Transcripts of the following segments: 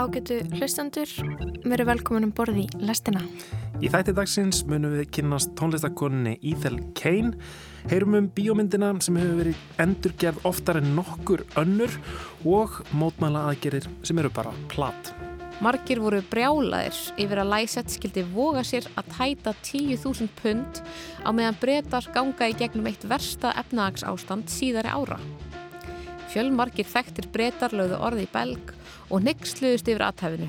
Ágætu hlustandur, mér er velkomin um borði í lestina. Í þætti dagsins munum við kynast tónlistakoninni Ethel Kane, heyrum um bíómyndina sem hefur verið endurgerð oftar en nokkur önnur og mótmæla aðgerir sem eru bara platt. Margir voru brjálaðir yfir að Lysett skildi voga sér að tæta 10.000 pund á meðan breytar ganga í gegnum eitt versta efnahags ástand síðari ára. Fjölmarkir þekktir breytar lögðu orði í belg og nyggsluðust yfir aðtæfinu.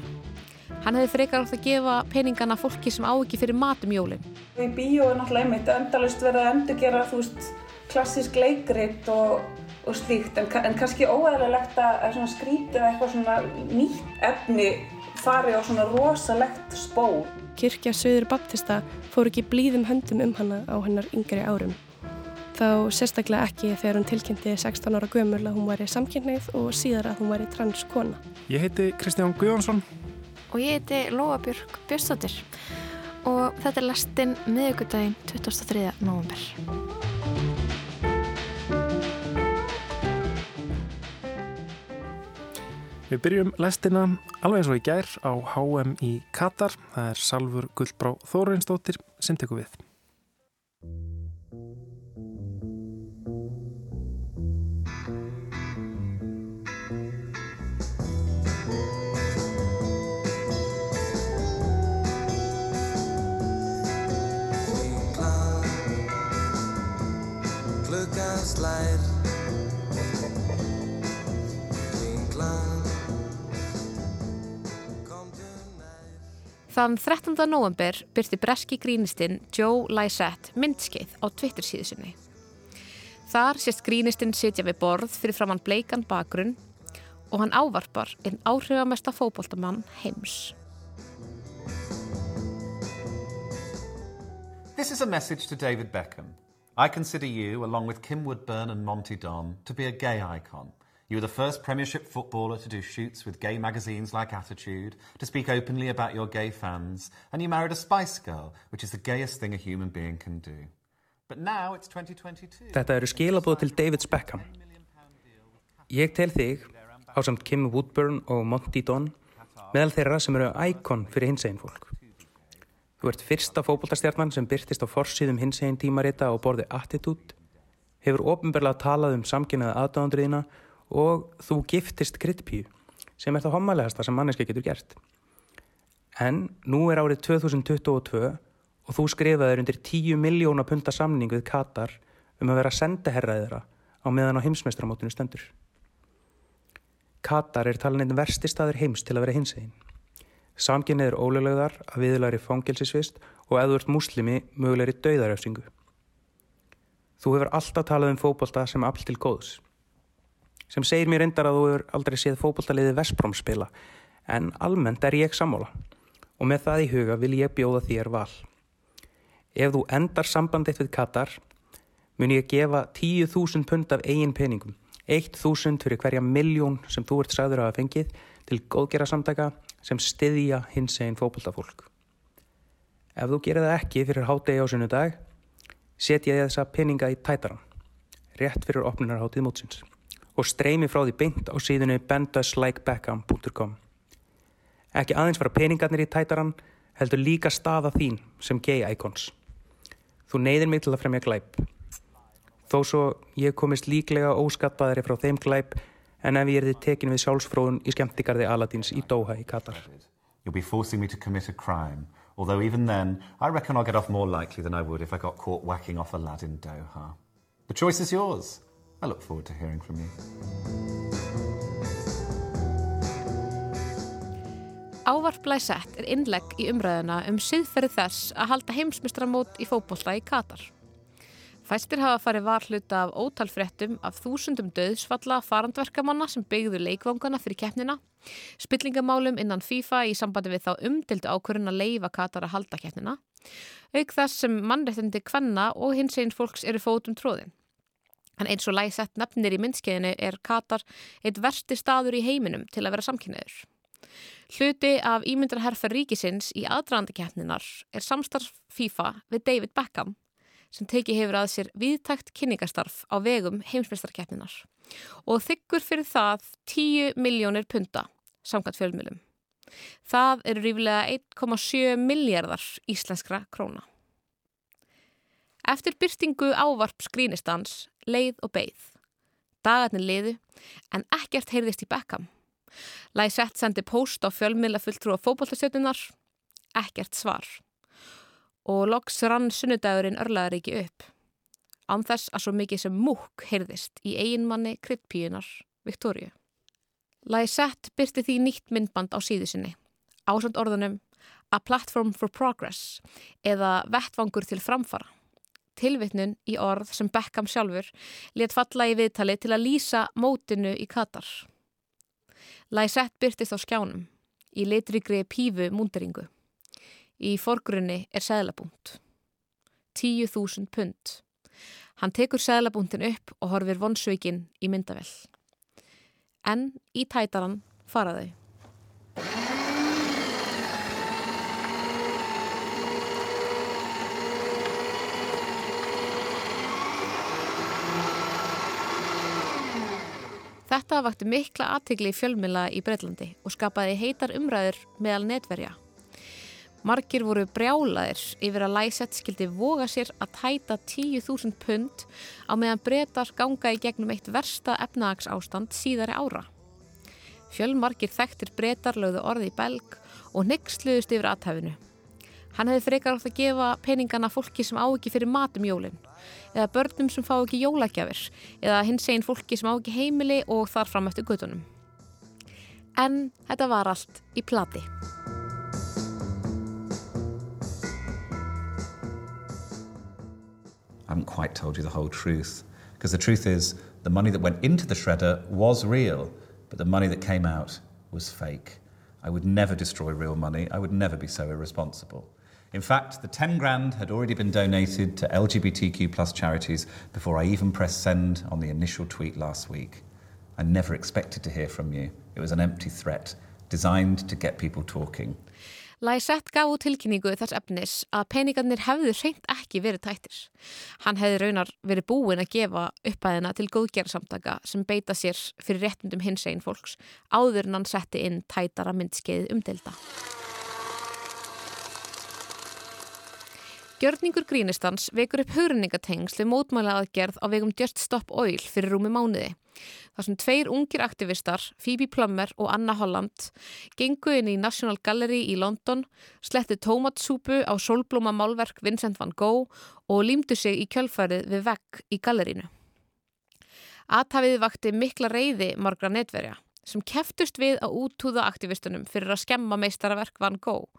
Hann hefði frekar átt að gefa peningana fólki sem á ekki fyrir matum jólinn. Í bíó er náttúrulega einmitt endalust verið að endurgera þú veist klassísk leikrit og, og slíkt en, en kannski óæðilegt að skrítið eitthvað svona nýtt efni fari á svona rosalegt spó. Kirkja Söður Baptista fór ekki blíðum höndum um hana á hennar yngri árum þá sérstaklega ekki þegar hún tilkynnti 16 ára gömul að hún væri samkynneið og síðar að hún væri transkona. Ég heiti Kristján Guðjónsson og ég heiti Lóabjörg Björnstóttir og þetta er lastinn miðugudaginn 23. november. Við byrjum lestina alveg eins og í gær á HM í Katar. Það er Salfur Guldbrá Þóreinsdóttir sem tekur við. Þann 13. november byrti breski grínistinn Joe Lysette myndskeið á Twitter síðu sinni. Þar sést grínistinn sitja við borð fyrir framann bleikan bakgrunn og hann ávarpar einn áhrifamesta fókbóltamann heims. This is a message to David Beckham. I consider you, along with Kim Woodburn and Monty Don, to be a gay icon. You were the first Premiership footballer to do shoots with gay magazines like Attitude, to speak openly about your gay fans, and you married a Spice Girl, which is the gayest thing a human being can do. But now it's 2022. Þetta eru skilabóð til David Beckham. Ég tel þig, á samt Kim Woodburn og Monty Don, meðal þeirra sem eru íkon fyrir hins einn fólk. Þú ert fyrsta fókbóltastjarnan sem byrtist á forsýðum hins einn tímarita á borði Attitude, hefur ofinbarlega talað um samkynnaða aðdáðandriðina og þú giftist kryddpíu sem er það homalegasta sem manneski getur gert. En nú er árið 2022 og þú skrifaður undir 10 miljóna punta samning við Katar um að vera sendaherraðira á meðan á heimsmeistramótinu stendur. Katar er talan einn versti staður heims til að vera hins einn. Samkynnið er ólöglegar að viðlari fangilsisvist og ert muslimi mögulegri dauðaröfsingu. Þú hefur alltaf talað um fókbalta sem all til góðs. Sem segir mér reyndar að þú hefur aldrei séð fókbaltaliði Vespróm spila en almennt er ég sammála og með það í huga vil ég bjóða þér val. Ef þú endar sambandið við Katar mun ég gefa 10.000 pund af eigin peningum 1.000 fyrir hverja miljón sem þú ert sagður að hafa fengið til góðgera samtaka sem stiðja hins einn fókbaltafólk. Ef þú gerir það ekki fyrir hátegi á sunnudag, setja ég þessa peninga í tætaran, rétt fyrir opnunarháttið mótsins og streymi frá því beint á síðinu benduslikebackam.com. Ekki aðeins fara peningarnir í tætaran, heldur líka staða þín sem gay icons. Þú neyðir mig til að fremja glæp. Þó svo ég komist líklega óskattaðri frá þeim glæp en ef ég erði tekin við sjálfsfróðun í skemmtikarði Aladins í Doha í Katar. You'll be forcing me to commit a crime, although even then I reckon I'll get off more likely than I would if I got caught whacking off Aladdin Doha. The choice is yours. I look forward to hearing from you. Ávarplæsett er innlegg í umræðuna um siðferði þess að halda heimsmystramót í fókbólla í Katar. Fæstir hafa farið varhluta af ótalfréttum af þúsundum döðsfalla farandverkamanna sem byggðu leikvangana fyrir keppnina, spillingamálum innan FIFA í sambandi við þá umdildu ákvörðun að leifa Katar að halda keppnina, auk þess sem mannreitandi kvenna og hins einn fólks eru fótum tróðin. En eins og læsett nefnir í myndskeiðinu er Katar eitt versti staður í heiminum til að vera samkynniður. Hluti af ímyndarherfer ríkisins í aðdraðandikeppninar er samstarf FIFA við David Beckham sem teki hefur að sér viðtækt kynningastarf á vegum heimsmeistarkeppninar og þykkur fyrir það 10 miljónir punta samkvæmt fjölmjölum. Það eru rífilega 1,7 miljardar íslenskra króna. Eftir byrtingu ávarp skrínistans, leið og beigð. Dagarnir liðu en ekkert heyrðist í Beckham. Lysette sendi post á fjölmiðla fulltrú á fókbóltastjötunar, ekkert svar. Og loks rann sunnudagurinn örlaðar ekki upp. Án þess að svo mikið sem múk heyrðist í eiginmanni kryddpíunar, Viktoríu. Lysette byrti því nýtt myndband á síðu sinni. Ásand orðunum A Platform for Progress eða Vettvangur til framfara tilvitnun í orð sem Beckham sjálfur let falla í viðtali til að lýsa mótinu í Katar. Lysette byrtist á skjánum, í litrigri pífu múnderingu. Í forgrunni er seglabúnt. 10.000 pund. Hann tekur seglabúntin upp og horfir vonsveikinn í myndavell. En í tætaran faraðu. Þetta vakti mikla aðtegli í fjölmila í Breitlandi og skapaði heitar umræður meðal netverja. Margir voru brjálaðir yfir að Lysette skildi voga sér að tæta 10.000 pund á meðan breytar ganga í gegnum eitt versta efnahags ástand síðari ára. Fjölmargir þekktir breytar lögðu orði í belg og nextluðust yfir aðtæfinu. Hann hefði frekar átt að gefa peningana fólki sem á ekki fyrir matum jólinn eða börnum sem fá ekki jólagjafir eða hins einn fólki sem á ekki heimili og þar fram eftir gutunum. En þetta var allt í plati. I haven't quite told you the whole truth. Because the truth is, the money that went into the shredder was real, but the money that came out was fake. I would never destroy real money. I would never be so irresponsible. In fact, the 10 grand had already been donated to LGBTQ plus charities before I even pressed send on the initial tweet last week. I never expected to hear from you. It was an empty threat, designed to get people talking. Lysette gaf út tilkynningu þess efnis að peningarnir hefðu reynd ekki verið tættir. Hann hefði raunar verið búin að gefa uppæðina til góðgerðsamtaka sem beita sér fyrir réttundum hins einn fólks áður en hann setti inn tætara myndskeið umdelda. Gjörningur Grínistans vekur upp hugrenningatengsli mótmæla aðgerð á vegum Just Stop Oil fyrir rúmi mánuði. Þar sem tveir ungir aktivistar, Phoebe Plummer og Anna Holland, gengu inn í National Gallery í London, sletti tómatsúpu á solblóma málverk Vincent van Gogh og límdu sig í kjölfarið við vegg í gallerínu. Aðtafið vakti mikla reyði margra netverja sem keftust við að útúða aktivistunum fyrir að skemma meistaraverk Van Gogh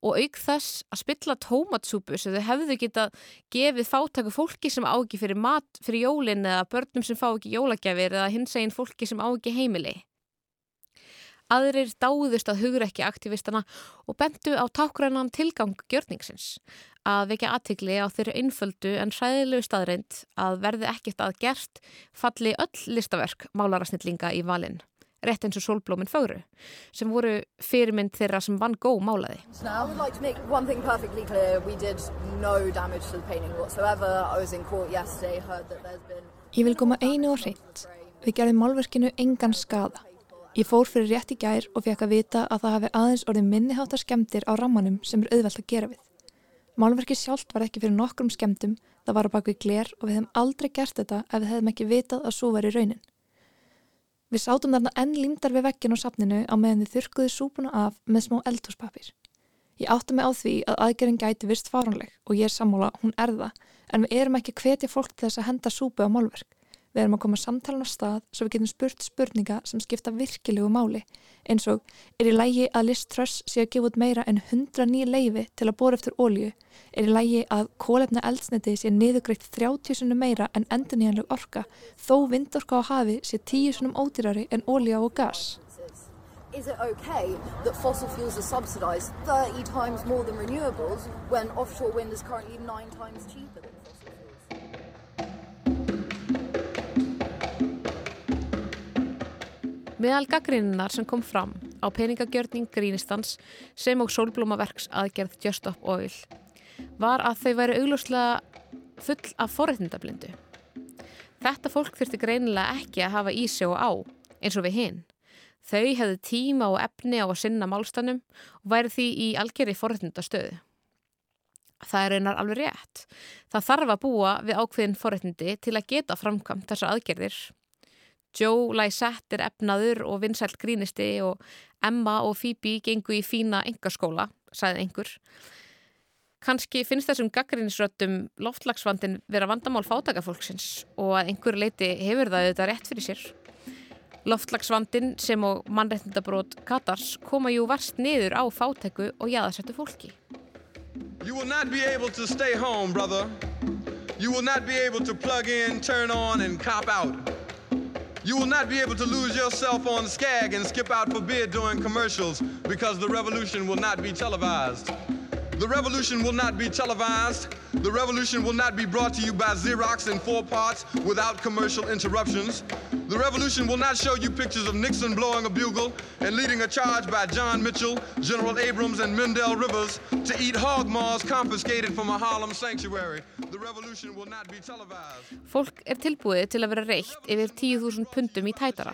og auk þess að spilla tómatsúpu sem þau hefðu getað gefið fátaku fólki sem á ekki fyrir mat fyrir jólinn eða börnum sem fá ekki jólagjafir eða hins eginn fólki sem á ekki heimili. Aðrir dáðust að hugur ekki aktivistana og bentu á tákrænan tilgang gjörningsins að vekja aðtikli á þeirra einföldu en hræðilegu staðreind að verði ekkert að gert falli öll listaverk málarasnillinga í valinn rétt eins og sólblóminn fögru sem voru fyrirmynd þeirra sem Van Gogh málaði. Ég vil koma einu og hreint. Við gerðum málverkinu engan skada. Ég fór fyrir rétt í gær og fekk að vita að það hafi aðeins orðið minniháttar skemdir á rammanum sem er auðvelt að gera við. Málverki sjálft var ekki fyrir nokkrum skemdum, það var á bakvið gler og við hefum aldrei gert þetta ef við hefum ekki vitað að svo var í raunin. Við sátum þarna enn límdar við vekkinu á safninu á meðan við þurkuðu súpuna af með smá eldhúspapir. Ég átti mig á því að aðgerinn gæti vist faranleg og ég er sammála, hún er það, en við erum ekki hvetja fólk til þess að henda súpu á málverk. Við erum að koma samtalan á stað svo við getum spurt spurninga sem skipta virkilegu máli. Eins og er í lægi að Liz Truss sé að gefa út meira en 109 leifi til að bóra eftir ólju, er í lægi að kólefna eldsneti sé niðugreitt 30 sunum meira en endurníjanleg orka þó vindorka á hafi sé 10 sunum ódýrari en ólja og gas. Is it okay that fossil fuels are subsidized 30 times more than renewables when offshore wind is currently 9 times cheaper Meðal gaggríninar sem kom fram á peningagjörning grínistans sem og sólblómaverks aðgerð Just Stop Oil var að þau væri auglúslega full af forreitnindablindu. Þetta fólk þurfti greinilega ekki að hafa í sig og á eins og við hinn. Þau hefðu tíma og efni á að sinna málstannum og væri því í algjörði forréttindastöðu. Það er einar alveg rétt. Það þarf að búa við ákveðin forréttindi til að geta framkvæmt þessar aðgerðir. Joe Lysette er efnaður og vinsælt grínisti og Emma og Phoebe gengu í fína engaskóla, sagði einhver. Kanski finnst þessum gaggrínisröttum loftlagsvandin vera vandamál fátakafólksins og að einhver leiti hefur það auðvitað rétt fyrir sér. Loftlagsvandin sem og mannreitndabrót Katars koma jú varst niður á fátæku og jáðarsettu fólki. You will not be able to stay home, brother. You will not be able to plug in, turn on, and cop out. You will not be able to lose yourself on Skag and skip out for beer during commercials because the revolution will not be televised. The revolution will not be televised. The revolution will not be brought to you by Xerox in four parts without commercial interruptions. The revolution will not show you pictures of Nixon blowing a bugle and leading a charge by John Mitchell, General Abrams, and Mendel Rivers to eat hog maws confiscated from a Harlem sanctuary. The revolution will not be televised. Fólk er tilbúið til að vera reitt yfir 10.000 pundum í tætara.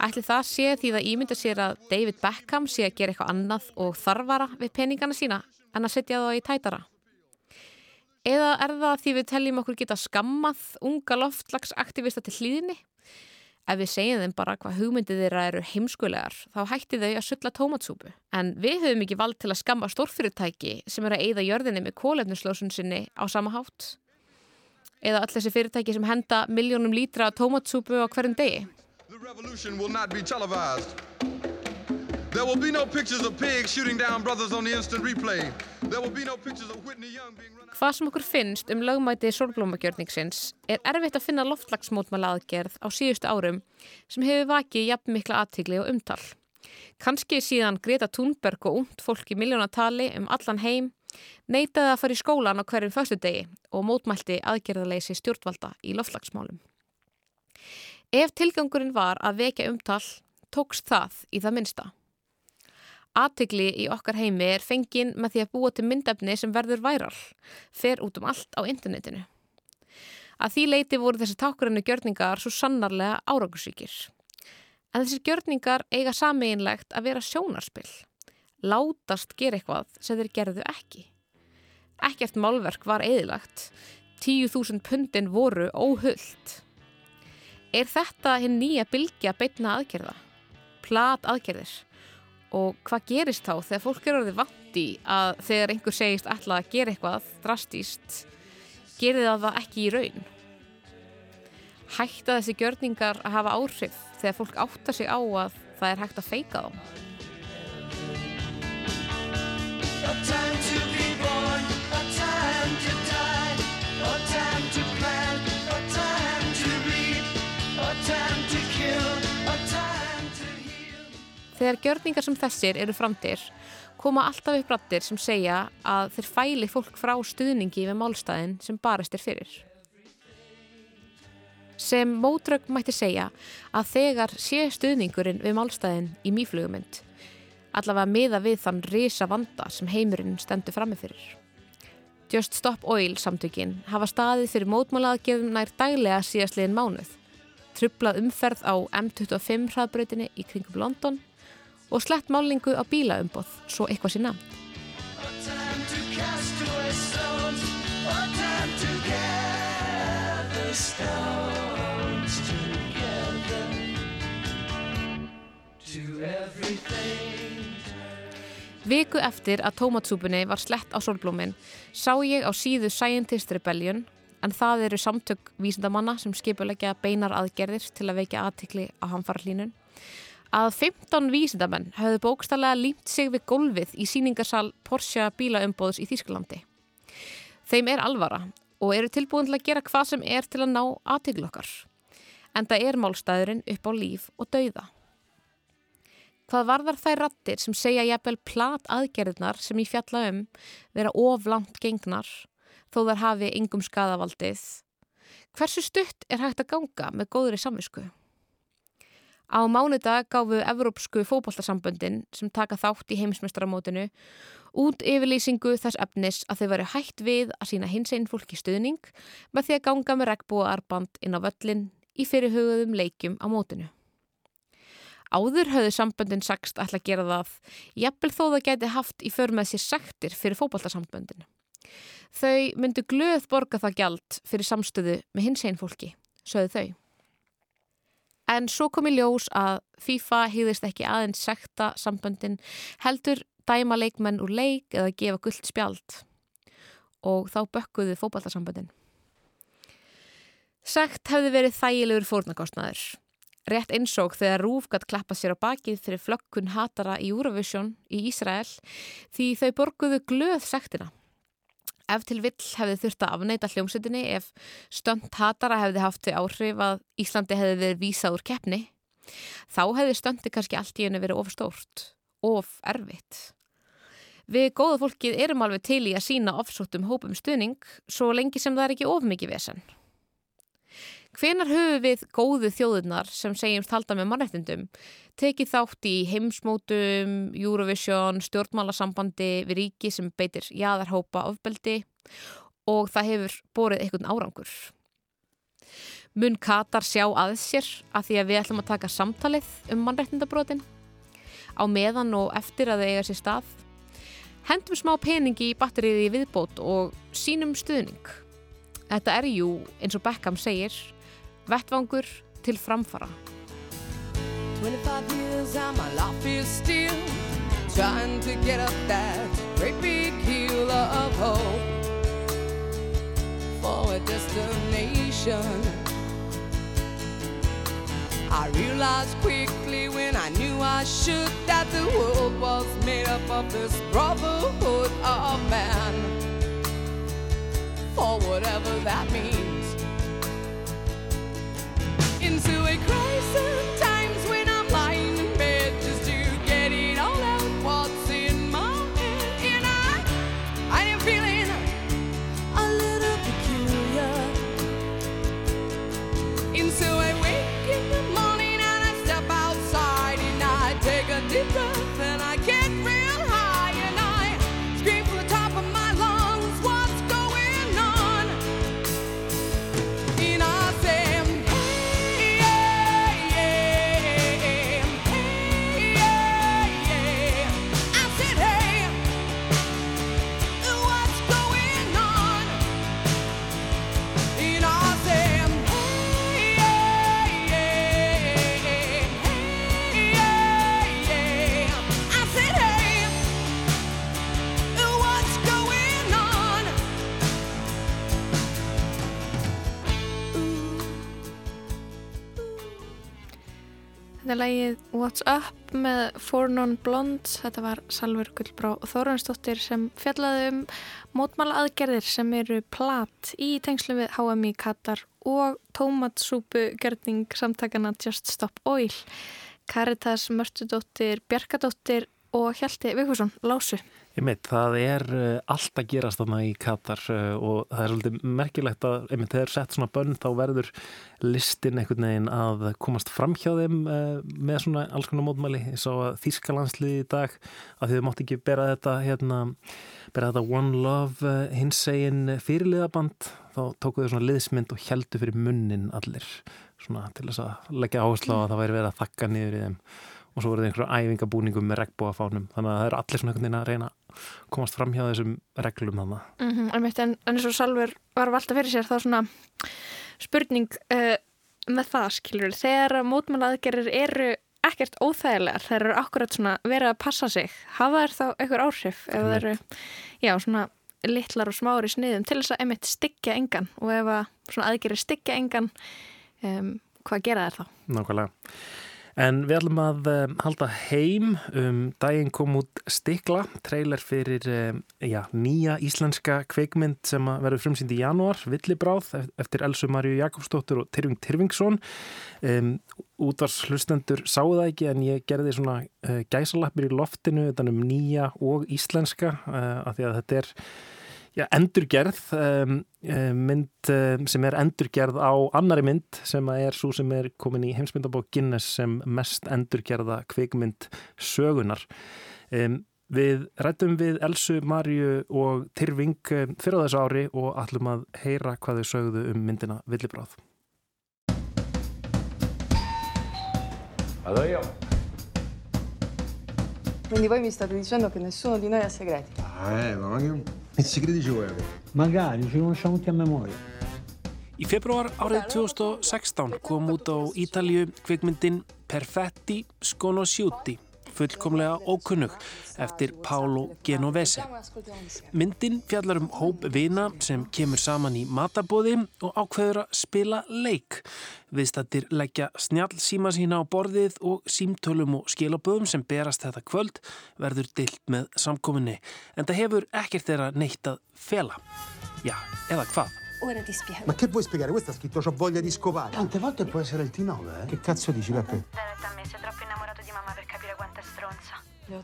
Ætli það sé því það ímynda sér að David Beckham sé að gera eitthvað annað og þarfara við peningana sína en að setja það í tætara. Eða er það því við teljum okkur geta skammað unga loftlagsaktivista til hlýðinni? Ef við segjum þeim bara hvað hugmyndið þeirra eru heimskulegar, þá hætti þau að sulla tómatsúpu. En við höfum ekki vald til að skamma stórfyrirtæki sem er að eigða jörðinni með kólefnislósun sinni á sama hátt. Eða öll þessi fyrirtæki sem henda miljónum lítra tómatsúpu á hverjum degi. There will be no pictures of pigs shooting down brothers on the instant replay. There will be no pictures of Whitney Young being run Hvað sem okkur finnst um lögmæti sólblómagjörningsins er erfitt að finna loftlagsmótmæla aðgerð á síðustu árum sem hefur vakið jafn mikla aðtigli og umtal. Kanski síðan Greta Thunberg og ungd fólk í miljónatali um allan heim neytaði að fara í skólan á hverjum föstu degi og mótmælti aðgerðarleysi stjórnvalda í loftlagsmálum. Ef tilgangurinn var að vekja umtal, tókst það í það minnsta. Aðtegli í okkar heimi er fengin með því að búa til myndefni sem verður væral, fer út um allt á internetinu. Að því leiti voru þessi tákurinnu gjörningar svo sannarlega árangursvíkir. En þessi gjörningar eiga sameinlegt að vera sjónarspill. Látast gera eitthvað sem þeir gerðu ekki. Ekkert málverk var eðilagt. 10.000 pundin voru óhullt. Er þetta hinn nýja bylgja beitna aðgerða? Plat aðgerðir? Og hvað gerist þá þegar fólk er orðið vandi að þegar einhver segist ætla að gera eitthvað drastíst gerir það það ekki í raun? Hætta þessi gjörningar að hafa áhrif þegar fólk áttar sig á að það er hægt að feika þá Þegar gjörningar sem þessir eru framtir koma alltaf upp rattir sem segja að þeir fæli fólk frá stuðningi við málstæðin sem barast er fyrir. Sem mótrögg mætti segja að þegar sé stuðningurinn við málstæðin í mýflugumynd allavega miða við þann risa vanda sem heimurinn stendur frammefyrir. Just Stop Oil samtökin hafa staðið fyrir mótmálaðgerðum nær daglega síðastliðin mánuð, trublað umferð á M25 hraðbreytinni í kringum London og slett málingu á bílaumboð, svo eitthvað sé nefnt. Viku eftir að tómatsúpunni var slett á sólblómin sá ég á síðu Scientist Rebellion en það eru samtök vísindamanna sem skipulegja beinar aðgerðir til að veikja aðtikli á hamfarlínun að 15 vísindamenn höfðu bókstallega límt sig við gólfið í síningarsal Porsche bílaumbóðs í Þýskalandi. Þeim er alvara og eru tilbúin til að gera hvað sem er til að ná aðtikli okkar. En það er málstæðurinn upp á líf og dauða. Hvað varðar þær rattir sem segja jafnvel plat aðgerðnar sem ég fjalla um vera oflant gengnar þó þar hafi yngum skadavaldið? Hversu stutt er hægt að ganga með góðri samvisku? Á mánudag gáfu Evrópsku fókbaltasamböndin sem taka þátt í heimsmestramótinu út yfirlýsingu þess efnis að þau veru hægt við að sína hins einn fólki stuðning með því að ganga með regnbúa arband inn á völlin í fyrirhugðum leikjum á mótinu. Áður höfðu samböndin sagst ætla að gera það, jafnvel þó það gæti haft í för með sér sektir fyrir fótboltasamböndin. Þau myndu glöð borga það gjald fyrir samstöðu með hins einn fólki, sögðu þau. En svo kom í ljós að FIFA hýðist ekki aðeins sekta samböndin heldur dæma leikmenn úr leik eða gefa gullt spjald og þá bökkuðu fótboltasamböndin. Sekt hefði verið þægilegur fórnarkostnaður. Rétt einsók þegar Rúf gætt klappa sér á bakið fyrir flökkun hatara í Eurovision í Ísrael því þau borguðu glöð sektina. Ef til vill hefði þurft að afneita hljómsveitinni ef stönd hatara hefði haft þau áhrif að Íslandi hefði verið vísað úr keppni. Þá hefði stöndi kannski allt í henni verið of stórt, of erfitt. Við góða fólkið erum alveg til í að sína ofsóttum hópum stuðning svo lengi sem það er ekki of mikið vesen. Hvenar höfu við góðu þjóðunar sem segjumst halda með mannrettindum tekið þátt í heimsmótum, Eurovision, stjórnmálasambandi við ríki sem beitir jaðarhópa ofbeldi og það hefur borið einhvern árangur. Mun Katar sjá að sér að því að við ætlum að taka samtalið um mannrettindabrotin á meðan og eftir að þau eiga sér stað. Hendum smá peningi í batteriði í viðbót og sínum stuðning. Þetta er jú, eins og Beckham segir, vettvangur til framfara. 25 years and my life is still trying to get up that great big hill of hope for a destination. I realized quickly when I knew I should that the world was made up of this brotherhood of man. For whatever that means. Er lægið What's Up með Four Non Blondes. Þetta var Salver Gullbrá Þóransdóttir sem fjallaði um mótmála aðgerðir sem eru plat í tengslu við HM í Katar og tómatsúpu gerning samtakana Just Stop Oil. Karitas Mörtudóttir, Bjarkadóttir og Hjalti Vigfússon, Lásu. Meit, það er uh, allt að gerast þarna í Katar uh, og það er svolítið merkilegt að einmitt þegar sett svona bönn þá verður listin einhvern veginn að komast fram hjá þeim uh, með svona alls konar mótmæli. Ég sá að Þískalandslið í dag að þið mátt ekki bera þetta hérna, bera þetta One Love hinsegin fyrirliðaband þá tókuðu svona liðsmynd og heldu fyrir munnin allir svona til þess að leggja áherslu á að það væri verið að þakka niður í þeim og svo voru það einhverju æfingabúningum með regnbóafánum þannig að það er allir svona einhvern veginn að reyna að komast fram hjá þessum reglum þannig. Mm -hmm, en, en eins og Salver var valda fyrir sér þá svona spurning uh, með það skilur þegar mótmála aðgerðir eru ekkert óþægilegar, þeir eru akkurat svona verið að passa sig, hafa þær þá einhver áhrif ef það eru, já, svona litlar og smári sniðum til þess að emitt styggja engan og ef að svona aðgerðir styggja engan um, hvað gera þær þá? Nákvæmlega. En við ætlum að um, halda heim um daginn kom út Stikla, trailer fyrir um, já, nýja íslenska kveikmynd sem verður frumsýnd í janúar, Villibráð, eftir Elsu Marju Jakobsdóttur og Tyrfing Tyrfingsson. Um, útvars hlustendur sáu það ekki en ég gerði svona uh, gæsalappir í loftinu utan um nýja og íslenska uh, af því að þetta er Já, endurgerð um, mynd um, sem er endurgerð á annari mynd sem er svo sem er komin í heimsmyndabók Guinness sem mest endurgerða kvikmynd sögunar. Um, við rættum við Elsu, Marju og Tyrfing fyrir þessu ári og ætlum að heyra hvað þau sögðu um myndina Villibráð. Adøya. Quindi voi mi state dicendo che nessuno di noi ha segreti. Eh, ma che, segreti ci vuoi avere? Magari, ci conosciamo tutti a memoria. Í februar árið 2016 kom út á Ítalju kvikmyndin Perfetti Sconosciuti, fullkomlega ókunnug, eftir Paolo Genovese. Myndin fjallar um hóp vina sem kemur saman í matabóði og ákveður að spila leik. Viðstattir leggja snjall síma sína á borðið og símtölum og skilaböðum sem berast þetta kvöld verður dilt með samkominni. En það hefur ekkert þeirra neitt að fela. Já, eða hvað? Ora ti spiego. Ma che vuoi spiegare? Questo ha scritto c'ho voglia di scopare. Tante volte può essere il T9, eh? Che cazzo dici, Peppe? Me, sei troppo innamorato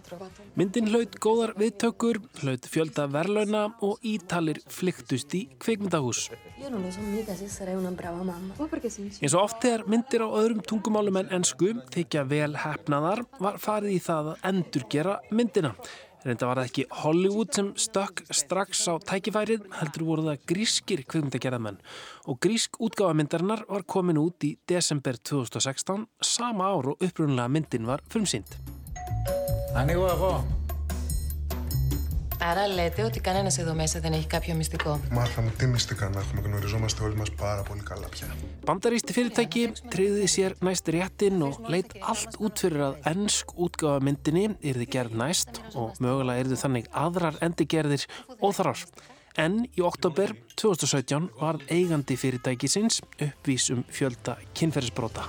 trovato. Myndin hlaut góðar viðtökur, hlaut fjölda verlauna og ítalir flyktust í sei Eins og oft þegar myndir á öðrum tungumálum en ensku þykja vel hefnaðar var farið í það að endurgera myndina. Reynda var það ekki Hollywood sem stökk strax á tækifærið, heldur voru það grískir kvikmyndagerðamenn. Og grísk útgáfamyndarinnar var komin út í desember 2016, sama ár og upprunlega myndin var frumsýnd. Ανοίγω εγώ. Άρα λέτε ότι κανένα εδώ μέσα δεν έχει κάποιο μυστικό. Μάθαμε τι μυστικά να έχουμε, γνωριζόμαστε όλοι μας πάρα πολύ καλά πια. Bandarísti fyrirtæki treyði sér næst réttin og leitt allt út fyrir að ennsk útgáfa myndinni yrði gerð næst og mögulega yrði þannig aðrar endigerðir óþarar. En í oktober 2017 var eigandi fyrirtækisins uppvís um fjölda kynferðisbrota.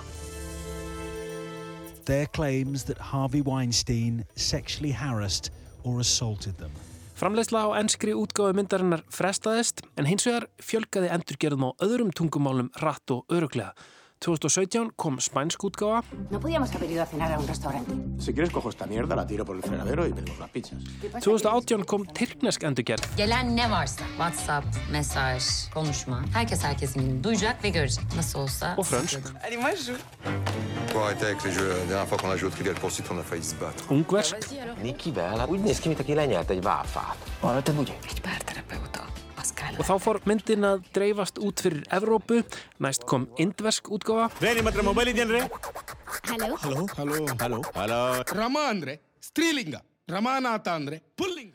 Their claims that Harvey Weinstein sexually harassed or assaulted them. Framleiðsla á enskri útgáfu myndarinnar frestaðist en hins vegar fjölgaði endurgerðum á öðrum tungumálum rætt og öruglega. 2017 kom spænsk útgáfa No podíamos haber ido a cenar a un restaurante. Si quieres cojo esta mierda, la tiro por el fregadero y pedimos las pizzas. 2018 kom tyrknesk endurgerð Gelen ne varsa WhatsApp, mesaj, konuşma. Herkes herkesin duyacak ve görecek. Nasıl olsa. Og frönsk. Allez, moi je joue. Faut arrêter avec les jeux. La dernière fois qu'on a joué au Trivial Pursuit, on a failli se battre. Ungversk Nikivel, úgy néz ki, mint aki lenyelt egy válfát. Arra te ugye? Egy párterapeuta. og þá fór myndin að dreifast út fyrir Evrópu, næst kom indversk útgáfa.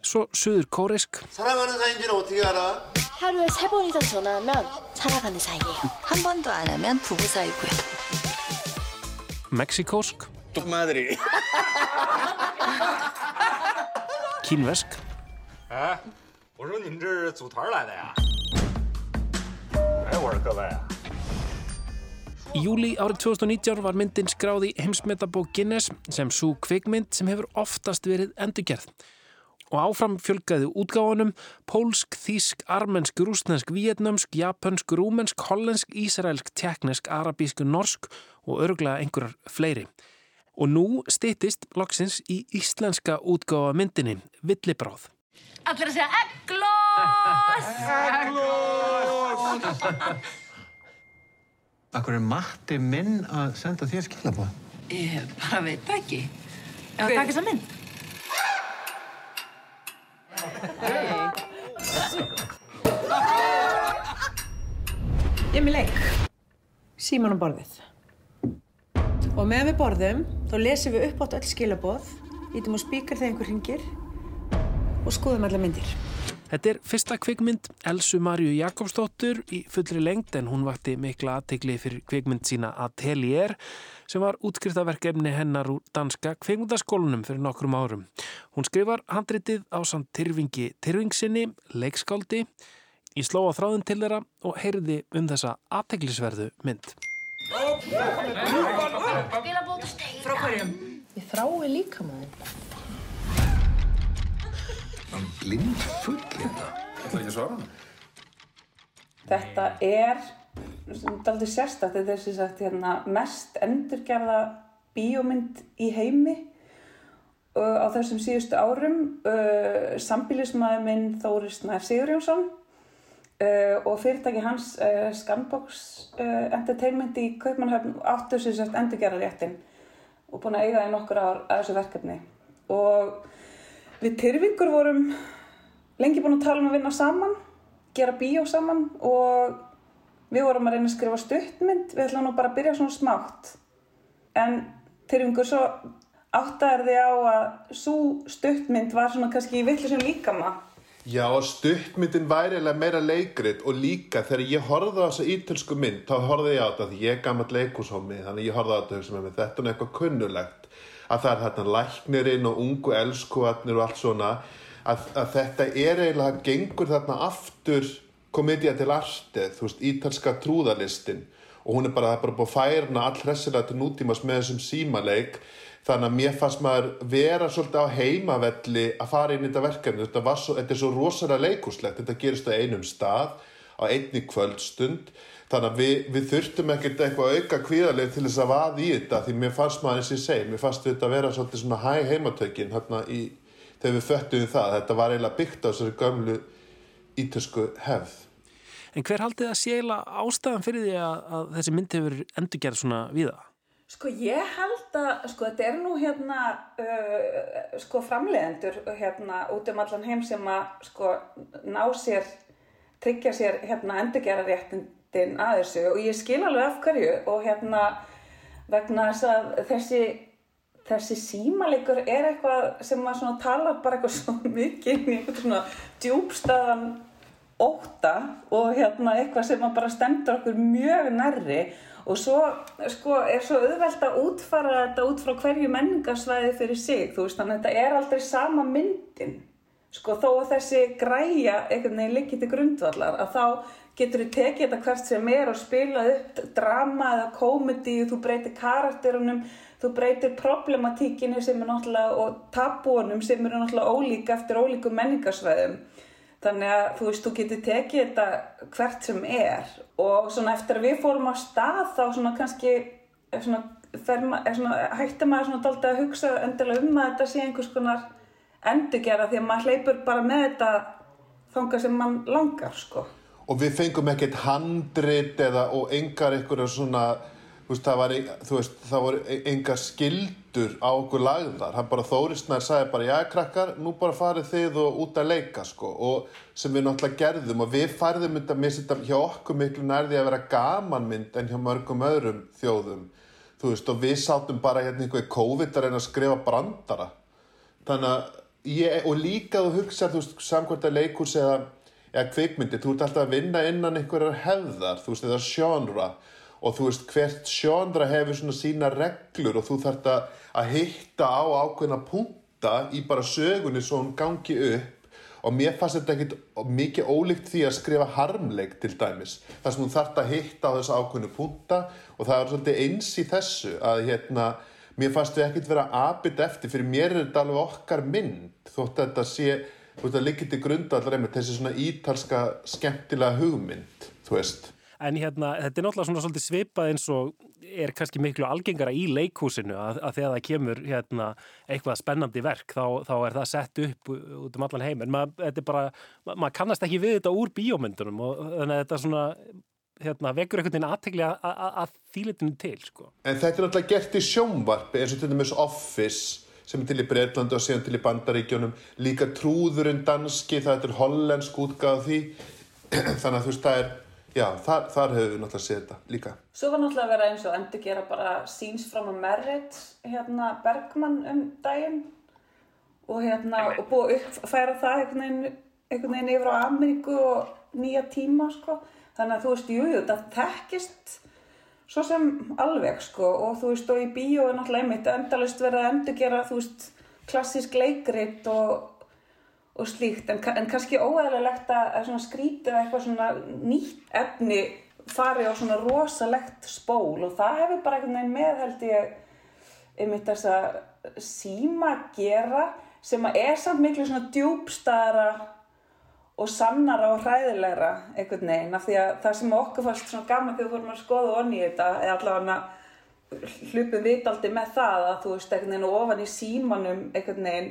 Svo söður kórisk mexikósk. Kínversk. 我说你们这是组团来的呀？哎，我说各位啊， Í júli árið 2019 var myndin skráð í heimsmetabók Guinness sem svo kvikmynd sem hefur oftast verið endurgerð. Og áfram fjölgaði útgáfanum pólsk, þísk, armensk, rúsnesk, vietnamsk, japansk, rúmensk, hollensk, ísraelsk, teknesk, arabísk, norsk og örglega einhverjar fleiri. Og nú styttist loksins í íslenska útgáfa myndinni, Villibráð. Allir að segja egglos! Akkur er Matti minn að senda þér skilabóð? Ég bara veit það ekki. Ef að taka þess að mynd. Ég er með leik. Síman á borðið. Og meðan við borðum, þá lesum við upp átt öll skilaboð, ítum á spíkar þegar einhver ringir og skoðum alla myndir. Þetta er fyrsta kvikmynd Elsu Marju Jakobsdóttur í fullri lengd en hún vakti mikla aðtegli fyrir kvikmynd sína Atelier sem var útskriftaverkefni hennar úr danska kvikmyndaskólanum fyrir nokkrum árum. Hún skrifar handritið á samt Tyrfingi Tyrfingsinni, leikskáldi. Ég sló á þráðin til þeirra og heyrði um þessa aðteglisverðu mynd. Frá hverjum? Ég þrái líka maður. Blind full þetta. Það er ekki að svara hann. Þetta er daldið sérstakt, þetta er sem sagt hérna, mest endurgerða bíómynd í heimi uh, á þessum síðustu árum. Uh, Sambílismæður minn Þóri Snær Sigurjónsson uh, og fyrirtæki hans uh, Scanbox uh, Entertainment í Kaupmannhöfn áttu sem sagt endurgerða réttin og búin að eiga í nokkur ár að þessu verkefni. Og við Tyrfingur vorum lengi búin að tala um að vinna saman, gera bíó saman og við vorum að reyna að skrifa stuttmynd, við ætlum nú bara að byrja svona smátt. En Tyrfingur svo áttaðir þig á að svo stuttmynd var svona kannski vittlisum líkama. Já, og stuttmyndin væri eiginlega meira leikrit og líka þegar ég horfði á þessa ítölsku mynd, þá horfði ég á þetta því ég er gammal leikúshómi, þannig ég horfði á þetta og hugsa með mér, þetta er eitthvað kunnulegt að það er þarna læknirinn og ungu elskuvatnir og allt svona að, að þetta er eiginlega gengur þarna aftur komedja til artið, þú veist, ítalska trúðalistin og hún er bara, það er bara búið að færna all hressilega til nútímas með þessum símaleik. Þannig að mér fannst maður vera svolítið á heimavelli að fara inn í þetta verkefni. Þetta, svo, þetta er svo rosalega leikúslegt þetta gerist á einum stað á einni kvöldstund þannig að við, við þurftum ekkert eitthvað auka kvíðarlega til þess að vaða í þetta því mér fannst maður eins og ég segi, mér fannst þetta að vera svolítið svona hæ heimatökin hérna í, þegar við föttum það, þetta var eiginlega byggt á þessari gömlu ítösku hefð En hver haldið að séla ástæðan fyrir því að, að þessi mynd hefur endurgerð svona víða? Sko ég held að, sko þetta er nú hérna, uh, sko framleiðendur hérna út um allan heim sem að sko ná sér, tryggja sér hérna endurgera réttindin að þessu og ég skil alveg af hverju og hérna vegna þess að þessi, þessi símalegur er eitthvað sem að svona tala bara eitthvað svo mikið í eitthvað svona djúbstæðan óta og hérna eitthvað sem að bara stendur okkur mjög nærri. Og svo sko er svo auðvelt að útfara þetta út frá hverju menningarsvæði fyrir sig, þú veist þannig að þetta er aldrei sama myndin. Sko þó að þessi græja liggi til grundvallar að þá getur þú tekið þetta hvert sem er og spilað upp drama eða komedi þú breytir karakterunum þú breytir problematíkinu sem er náttúrulega og tabúanum sem eru náttúrulega ólíka eftir ólíkum menningarsvæðum Þannig að þú veist, þú getur tekið þetta hvert sem er og svona eftir að við fórum á stað þá svona kannski er svona, ma er svona, hættir maður svona dálta að hugsa endilega um að þetta sé einhvers konar endurgera því að maður hleypur bara með þetta þanga sem mann langar sko. Og við fengum ekkert handrit eða og engar einhverja svona veist, það var, veist, það voru engar skildur á okkur lagðar. Hann bara Þórisnær sagði bara, já krakkar nú bara farið þið og út að leika sko. Og sem við náttúrulega gerðum. Og við farðum þetta með þetta hjá okkur miklu nærði að vera gamanmynd en hjá mörgum öðrum þjóðum. Veist, og við sátum bara hérna einhverju COVID að reyna að skrifa brandara. Þannig að ég, og líka þú hugsa, þú veist, samkvæmt að leikurs eða, eða kvikmyndi, þú ert alltaf að vinna innan einhverjar hefðar, þú veist, eða sjónra og þú veist hvert sjónra hefur svona sína reglur og þú þarft að hitta á ákveðna punta í bara sögunni svo hún gangi upp. Og mér fannst þetta ekkit mikið ólíkt því að skrifa harmleik til dæmis þar sem hún þarft að hitta á þessu ákveðnu punta og það er svolítið eins í þessu að hérna mér fannst við ekkit vera aðbytt eftir. Fyrir mér er þetta alveg okkar mynd þótt að þetta sé, þú veist að líkit í grundallar einmitt þessi svona ítalska skemmtilega hugmynd, þú veist En hérna, þetta er náttúrulega svona svolítið svipað eins og er kannski miklu algengara í leikhúsinu að, að þegar það kemur hérna, eitthvað spennandi verk þá, þá er það sett upp út um allan heim en maður bara, mað kannast ekki við þetta úr bíómyndunum og þannig að þetta svona hérna, vekur einhvern veginn aðtegli að þýlitinu til sko. En þetta er náttúrulega gert í sjónvarpi eins og til dæmis Office sem er til í Breitlandi og síðan til í Bandaríkjónum líka trúðurinn danski það er hollensk útgáð því þannig að þú veist það er Já, þar, þar hefur við náttúrulega séð þetta líka. Svo var náttúrulega að vera eins og endur gera bara síns fram að Merritt hérna Bergman um daginn og hérna og búið að uppfæra það einhvern veginn, einhvern veginn yfir á Ameríku og nýja tíma sko. Þannig að þú veist, jú, jú, það þekkist svo sem alveg sko og þú veist og í bíó er náttúrulega einmitt endalust verið að endur gera þú veist klassísk leikrit og og slíkt, en, en kannski óæðilegt að skrítið eitthvað svona nýtt efni fari á svona rosalegt spól. Og það hefur bara einhvern veginn með held ég einmitt þess að síma gera sem að er samt miklu svona djúbstara og sannara og hræðilegra einhvern veginn af því að það sem okkur fannst svona gaman þegar við fórum að skoða onni í þetta eða allavega hlupum vitaldi með það að þú veist einhvern veginn ofan í símanum einhvern veginn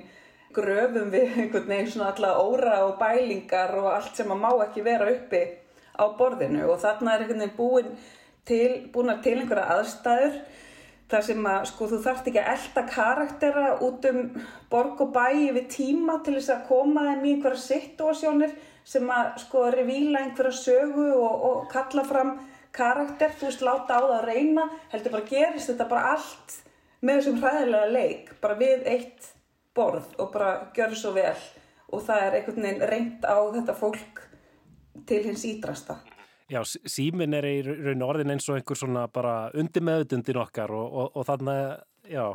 gröfum við einhvern veginn svona alla óra og bælingar og allt sem að má ekki vera uppi á borðinu. Og þarna er einhvern veginn búin til, búin til einhverja aðstæður þar sem að sko þú þarft ekki að elda karaktera út um borg og bæi við tíma til þess að koma þeim í einhverja situasjónir sem að sko revíla einhverja sögu og, og kalla fram karakter, þú veist, láta á það að reyna heldur bara gerist þetta bara allt með þessum hræðilega leik bara við eitt borð og bara gjörðu svo vel og það er einhvern veginn reynt á þetta fólk til hins ídrasta. Já, sí- síminn er í raun orðin eins og einhver svona bara undir meðutundin okkar og, og, og þannig, já,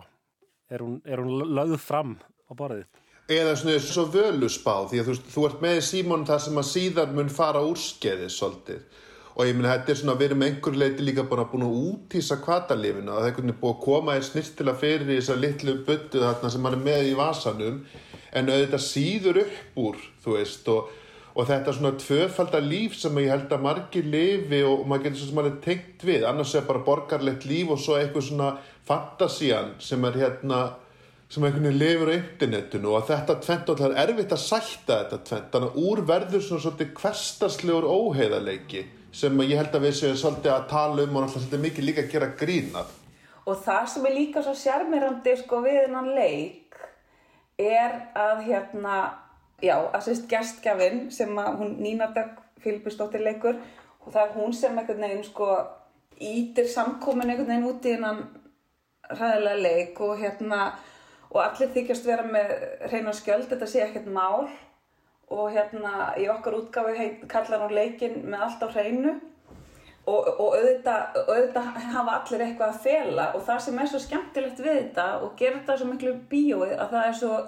er hún, er hún lögð fram á borðið. Eða svona svo völusbá því að þú, þú ert með símón þar sem að síðan mun fara úrskeiði svolítið og ég meina þetta er svona að við erum einhver leiti líka bara búin að útýsa kvatalífinu að það er einhvern veginn búið að koma þér snirtilega fyrir í þessa litlu buttu þarna sem hann er með í vasanum en auðvitað síður upp úr þú veist og, og þetta svona tvöfalda líf sem ég held að margir lifi og maður getur svo sem maður er tengt við. Annars er bara borgarlegt líf og svo eitthvað svona fantasían sem er hérna sem einhvern veginn lifur á internetinu. Og að þetta tvent og það er erfitt að sætta þetta tvent þannig að úr verður svona svolítið hverstaslegur óheiðarleiki sem ég held að við séum svolítið að tala um og náttúrulega svolítið mikið líka að gera grínað Og það sem er líka svo sjarmirandi sko við hennan leik er að hérna, já, að sérst gestgjafinn sem að hún Nína Dögg Filipusdóttir leikur. Og það er hún sem einhvern veginn sko ítir samkomin einhvern veginn út í hennan hræðilega leik og hérna og allir þykjast vera með hreina skjöld, þetta sé ekkert mál. Og hérna í okkar heit, kallar hún leikin með allt á hreinu. Og, og auðvitað, auðvitað hafa allir eitthvað að fela. Og það sem er svo skemmtilegt við þetta og gerir þetta svo miklu bíóið að það er svo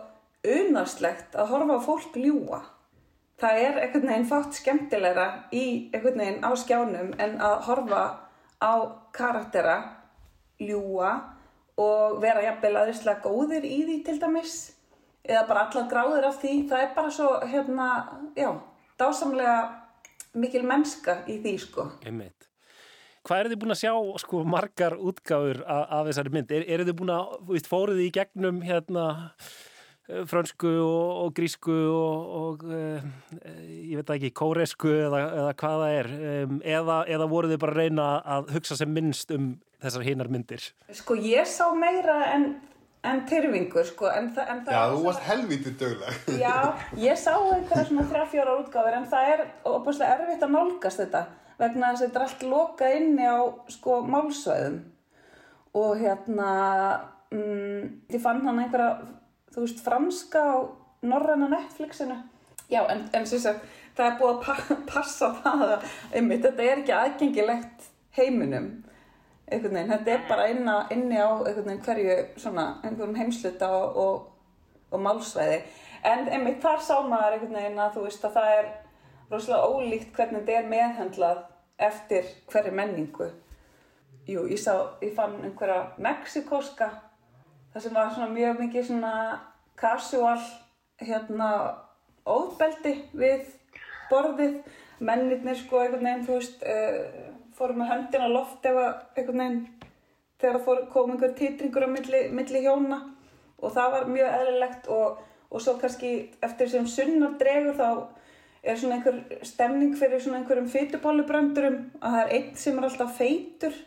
unarslegt að horfa á fólk ljúa. Það er einhvern veginn fátt skemmtilegra í einhvern veginn á skjánum en að horfa á karaktera ljúa og vera jafnvel aðeinslega góðir í því til dæmis eða bara allar gráðir af því það er bara svo hérna, já, dásamlega mikil mennska í því sko Einmitt. Hvað eru þið búin að sjá sko margar útgáfur af, af þessari mynd? Er, eru þið búin að, fóruð þið í gegnum hérna eh, frönsku og, og grísku og, og uh, ég veit ekki, kóresku eða, eða hvað það er um, eða, eða voruð þið bara að reyna að hugsa sem minnst um þessar hinar myndir? Sko ég sá meira en, en tyrfingur sko en, þa en það Já, þú varst helvítið dögleg Já, ég sá einhverja svona þrjá fjóra útgáfur en það er opaslega erfitt að nálgast þetta vegna þess að þetta er allt lokað inni á sko málsvæðum og hérna mm, ég fann hann einhverja þú veist franska á norræna Netflixinu. Já, en, en sagt, það er búið að pa passa það að einmitt, þetta er ekki aðgengilegt heiminum veginn, þetta er bara inni, inni á veginn hverju svona heimsluta og, og, og málsvæði. En einmitt þar sá maður að þú veist að það er rosalega ólíkt hvernig þetta er meðhendlað eftir hverju menningu. Jú, ég sá, ég fann einhverja mexikoska það sem var mjög mikið svona casual hérna óðbeldi við borðið. Mennirnir sko einhvern veginn þú veist uh, fóru með höndin á loft ef að einhvern veginn þegar fór, kom einhver titringur á milli, milli hjóna og það var mjög eðlilegt og, og svo kannski eftir sem sunnar dregur þá er svona einhver stemning fyrir svona einhverjum fytupálubröndurum að það er einn sem er alltaf feitur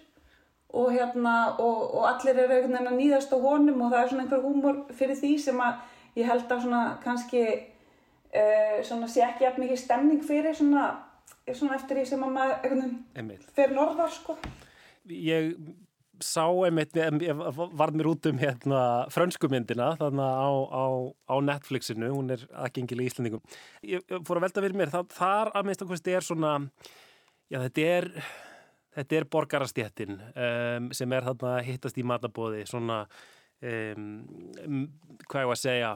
og hérna og, og allir eru einhvern veginn að nýðast á honum og það er svona einhver húmor fyrir því sem að ég held að svona kannski uh, svona sé ekki jafn mikið stemning fyrir svona, svona eftir því sem að maður einhvern veginn fer norðar sko. Ég sá einmitt, varð mér út um hérna frönsku myndina þarna á, á, á Netflixinu, hún er aðgengileg í Íslandingum. Ég fór að velta fyrir mér, það, þar að minnst okkur er svona, já þetta er, þetta er borgarastjættin um, sem er þarna hittast í matabóði, svona, um, hvað ég var að segja,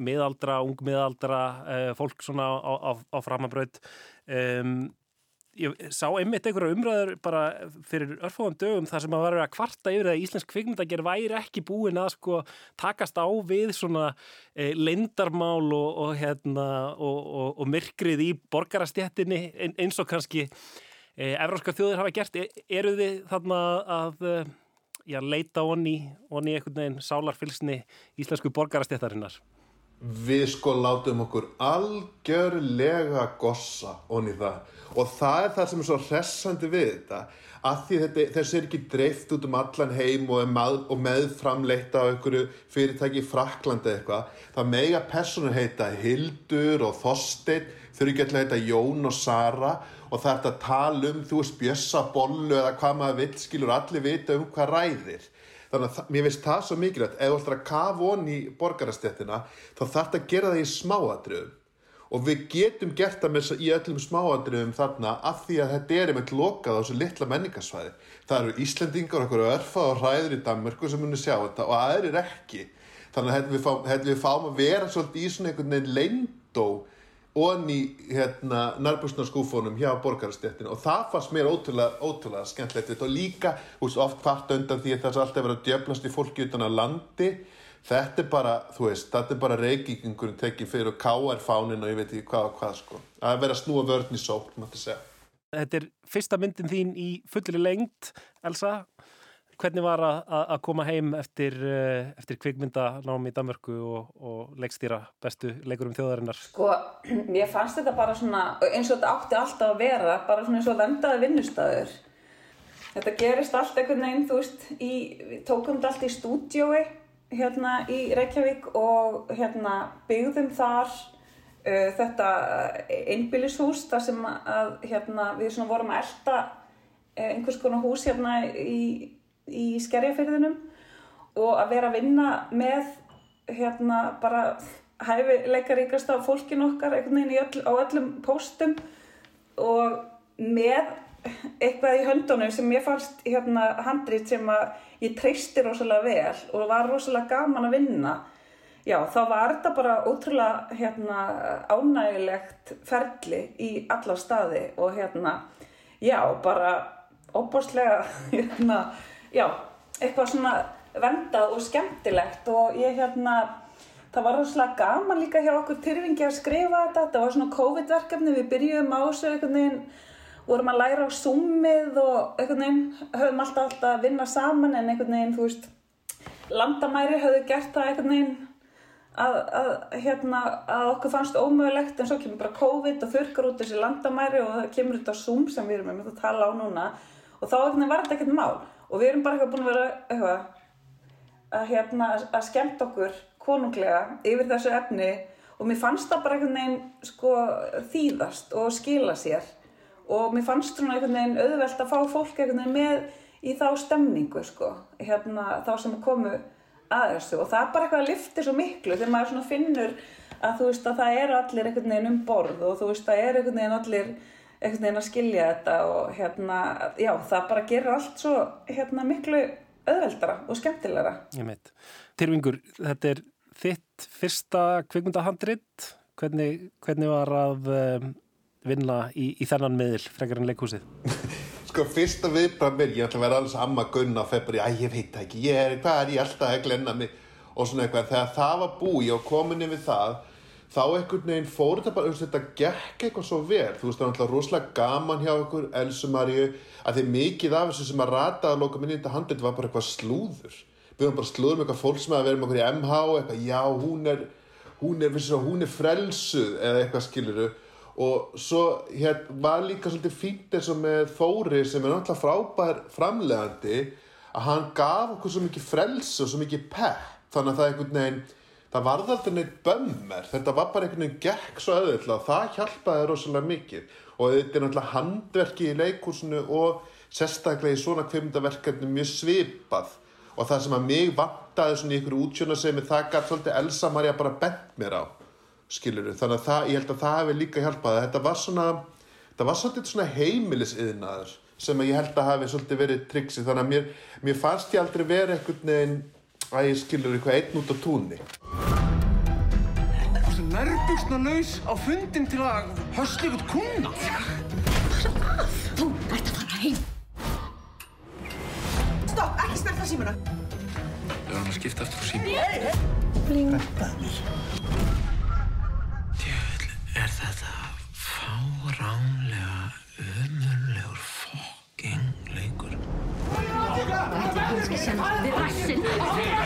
miðaldra, ung miðaldra, uh, fólk svona á, á, á framabraut. Um, ég sá einmitt einhverja umræður bara fyrir örfóðum dögum þar sem að var að kvarta yfir að íslensk kvikmyndager væri ekki búin að sko takast á við svona e, lindarmál og, og, hérna, og, og, myrkrið í borgarastjættinni ein, eins og kannski e, evróska þjóðir hafa gert. E, eru þið þarna að e, já, leita onni, onni einhvern veginn sálarfylsni íslensku borgarastjættarinnar? Við sko látum okkur algjörlega gossa onni það og það er það sem er svo hressandi við þetta að því þetta, þessi er ekki dreift út um allan heim og, með, og meðframleitt á einhverju fyrirtæki í Fraklandi eitthvað það mega personur heita Hildur og Þorsteinn þau eru ekki alltaf heita Jón og Sara og það er þetta að tala um þú veist bjössa bollu eða hvað maður vill skilur allir vita um hvað ræðir. Þannig að það- mér finnst það svo mikilvægt. Ef þú ætlar að kafa von í borgarastéttina þá þarf það að gera það í smáatriðum. Og við getum gert það með, í öllum smáatriðum þarna af því að þetta er einmitt lokað á þessu litla menningarsvæði. Það eru Íslendingar og okkur örfa og hræður í Danmörku sem munu sjá þetta og aðrir ekki. Þannig að hérna við, hérna við fáum að vera svolítið í svona einhvern veginn leyndó onni hérna, nærbúsnarskúfónum hjá borgarastéttinu og það fannst mér ótrúlega, ótrúlega skemmtilegt. Og líka veist, oft hvart undan því að það er alltaf verið að djöflast í fólki utan að landi. Þetta er bara, þú veist, þetta er bara reykingurinn tekið fyrir og káar fánin og ég veit ekki hvað og hvað sko. Að vera að snúa vörn í sókn, mætti segja. Þetta er fyrsta myndin þín í fullri lengt, Elsa. Hvernig var að, koma heim eftir, eh, eftir kvikmyndanám í Danmörku og, og leikstýra bestu leikurum þjóðarinnar? Sko, mér fannst þetta bara svona, eins og þetta átti alltaf að vera, bara svona eins og vendaði vinnustæður. Þetta gerist allt einhvern veginn, þú veist, í, við tókum þetta allt í stúdjói hérna í Reykjavík og hérna byggðum þar uh, þetta einbýlishús þar sem að hérna, við svona vorum að elta uh, einhvers konar hús hérna í, í skerjafyrðinum og að vera að vinna með hérna bara hæfileikaríkasta fólkin okkar öll, á öllum póstum og með eitthvað í höndunum sem ég fannst hérna handrið sem að ég treysti rosalega vel og var rosalega gaman að vinna. Já þá var þetta bara ótrúlega hérna ánægilegt ferli í alla staði og hérna já bara óbáslega hérna já eitthvað svona vendað og skemmtilegt og ég hérna það var rosalega gaman líka hjá okkur tyrfingi að skrifa þetta. Þetta var svona COVID-verkefni við byrjuðum á þessu einhvern veginn vorum að læra á Zoomið og einhvern veginn höfum alltaf alltaf að vinna saman en einhvern veginn, þú veist, landamæri höfðu gert það einhvern veginn að, að, hérna, að okkur fannst ómögulegt en svo kemur bara COVID og þurkar út þessi landamæri og það kemur þetta á Zoom sem við erum með að tala á núna. Og þá var þetta ekkert mál og við erum bara eitthvað búin að vera eitthvað að, hérna, að skemmt okkur konunglega yfir þessu efni. Og mér fannst það bara einhvern veginn sko, þýðast og skila sér. Og mér fannst svona einhvern veginn auðvelt að fá fólk einhvern veginn með í þá stemningu sko, hérna þá sem komu að þessu. Og það er bara eitthvað að lifti svo miklu þegar maður finnur að þú veist að það eru allir einhvern veginn um borð og þú veist það eru einhvern veginn allir einhvern veginn að skilja þetta og hérna, já það bara gerir allt svo hérna miklu auðveldara og skemmtilegra. Ég meit. Tyrfingur, þetta er þitt fyrsta kvikmyndahandrit. Hvernig, hvernig var að um, vinna í, í þennan miðil frekar en leikhúsið? Sko, fyrsta viðbrað mér, ég ætla að vera alls amma gunna og febri, æ, ég veit það ekki, ég er, hvað er ég alltaf að glenna mig og svona eitthvað. Þegar það var búið og komin yfir það, þá einhvern veginn fór þetta bara, þetta gekk eitthvað svo vel. Þú veist, það var náttúrulega rosalega gaman hjá ykkur, Elsu Maríu, að því mikið af þessu sem að rata að loka minni í þetta handið var bara eitthvað slúður. Við varum bara slúður með eitthvað fólk sem að vera með okkur í MH, eitthvað, já, hún er, hún er, vissi, hún er frelsuð eða eitthvað skiluru og svo hér var líka svolítið fínt eins og með Þóri sem er náttúrulega frábær framlegandi að hann gaf okkur svo mikið frelsu og svo mikið pepp þannig að það einhvern veginn það varði aldrei neitt bömmar þetta var bara einhvern veginn gekk svo og það hjálpaði rosalega mikið. Og þetta er náttúrulega handverki í leikúsinu og sérstaklega í svona kvimdaverkefni mjög svipað. Og það sem að mig vantaði svona í ykkur útsjónasemi það gæti svolítið Elsa Maria bara bent mér á skiluru, þannig að það, ég held að það hefði líka hjálpað. Þetta var svona það var svolítið svona heimilisiðnaður sem ég held að hafi svolítið verið triksi þannig að mér, mér fannst ég aldrei verið einhvern veginn að ég skilur eitthvað einn út á túnni Þú nærbuksna laus á fundin til að hösla ykkur kuna. Þú ert að fara heim. Stopp, ekki snerta símuna. Við erum að skipta aftur á sími. Blindaðir. Er þetta fáránlega ömurlegur fokking leikur? Þetta er kannski sem við rassin.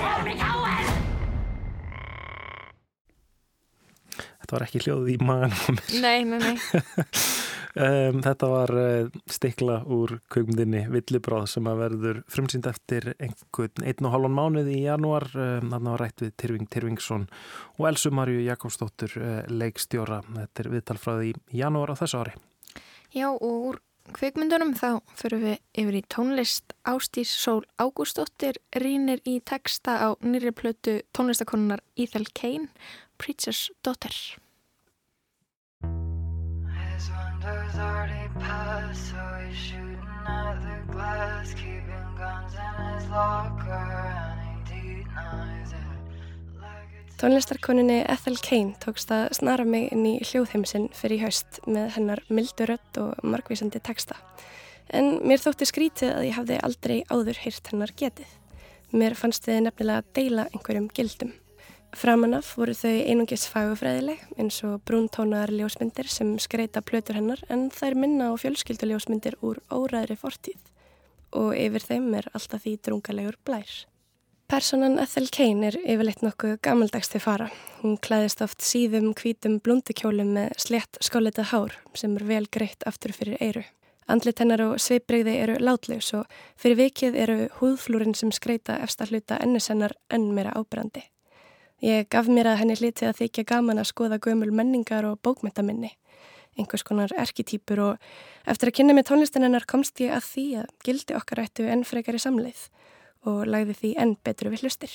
Þetta var ekki hljóð í mér. Nei, nei, nei. Um, þetta var uh, stikla úr kveikmyndinni Villibráð sem að verður frumsýnd eftir einhvern einn og hálfan mánuð í janúar. Um, Þannig var rætt við Tyrfing Tyrfingsson og Elsu Marju Jakobsdóttur uh, leikstjóra. Þetta er viðtalfræði í janúar á þessu ári. Já, og úr kvikmyndunum þá fyrir við yfir í tónlist Ástís Sól Ágústóttir rínir í texta á nýri plötu tónlistakonunar Ethel Kane, Preacher's Daughter. Windows already passed, so he's shooting at the glass, keeping guns in his locker, and he denies it. Tónlistarkoninni Ethel Kane tókst að snara mig inn í hljóðheimsinn fyrir haust með hennar mildu rödd og margvísandi texta. En mér þótti skrítið að ég hafði aldrei áður heyrt hennar getið. Mér fannst þið nefnilega að deila einhverjum gildum. Framanaf voru þau einungis fagufræðileg eins og brúntónaðar ljósmyndir sem skreita plötur hennar en þær minna á fjölskylduljósmyndir úr óræðri fortíð. Og yfir þeim er alltaf því drungalegur blær. Personan Ethel Kane er yfirleitt nokkuð gamaldags til fara. Hún klæðist oft síðum, hvítum blúndukjólum með slett skólitað hár sem er vel greitt aftur fyrir eyru. Andlit hennar og sveibreyði eru látlegs og fyrir vikið eru húðflúrin sem skreita efsta hluta ennisennar enn meira ábrandi. Ég gaf mér að henni hliti að þykja gaman að skoða gömul menningar og bókmyndaminni. Einhvers konar erkitýpur og eftir að kynna með tónlistin hennar komst ég að því að gildi okkar ættu enn frekar í samleið og lagði því enn betur við hlustir.